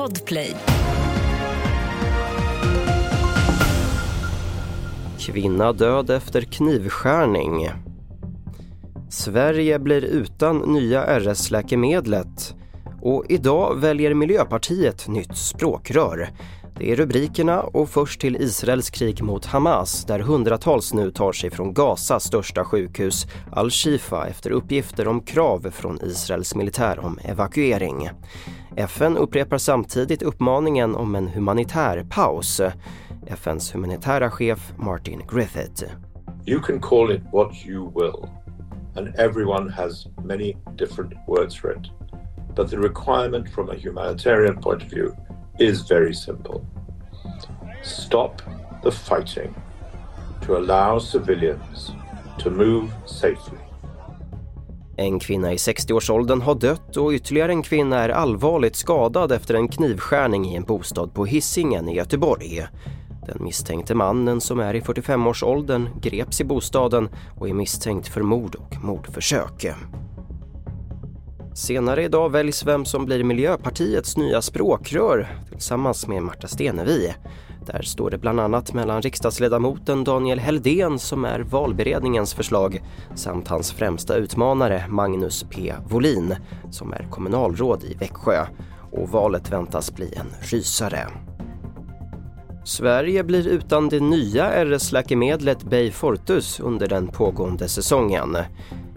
Podplay. Kvinna död efter knivskärning. Sverige blir utan nya RS-läkemedlet. Och idag väljer Miljöpartiet nytt språkrör. Det är rubrikerna och först till Israels krig mot Hamas där hundratals nu tar sig från Gazas största sjukhus Al-Shifa efter uppgifter om krav från Israels militär om evakuering. FN upprepar samtidigt uppmaningen om en humanitär paus. FNs humanitära chef Martin Griffith. You can call it what you will, and everyone has many different words for it. But the requirement from a humanitarian point of view is very simple. Stop the fighting to allow civilians to move safely. En kvinna i 60-årsåldern har dött och ytterligare en kvinna är allvarligt skadad efter en knivskärning i en bostad på Hisingen i Göteborg. Den misstänkte mannen som är i 45-årsåldern greps i bostaden och är misstänkt för mord och mordförsök. Senare idag väljs vem som blir Miljöpartiets nya språkrör tillsammans med Marta Stenevi. Där står det bland annat mellan riksdagsledamoten Daniel Heldén som är valberedningens förslag samt hans främsta utmanare Magnus P. Volin som är kommunalråd i Växjö. Och valet väntas bli en rysare. Sverige blir utan det nya RS-läkemedlet Beyfortus under den pågående säsongen.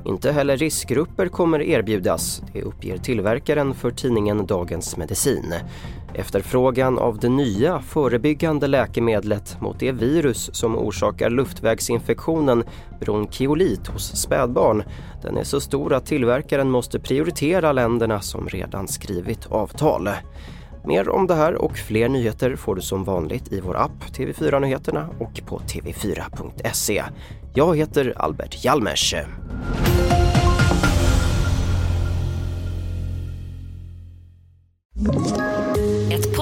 Inte heller riskgrupper kommer erbjudas, det uppger tillverkaren för tidningen Dagens Medicin. Efterfrågan av det nya förebyggande läkemedlet mot det virus som orsakar luftvägsinfektionen bronkiolit hos spädbarn, den är så stor att tillverkaren måste prioritera länderna som redan skrivit avtal. Mer om det här och fler nyheter får du som vanligt i vår app TV4 Nyheterna och på tv4.se. Jag heter Albert Hjalmers.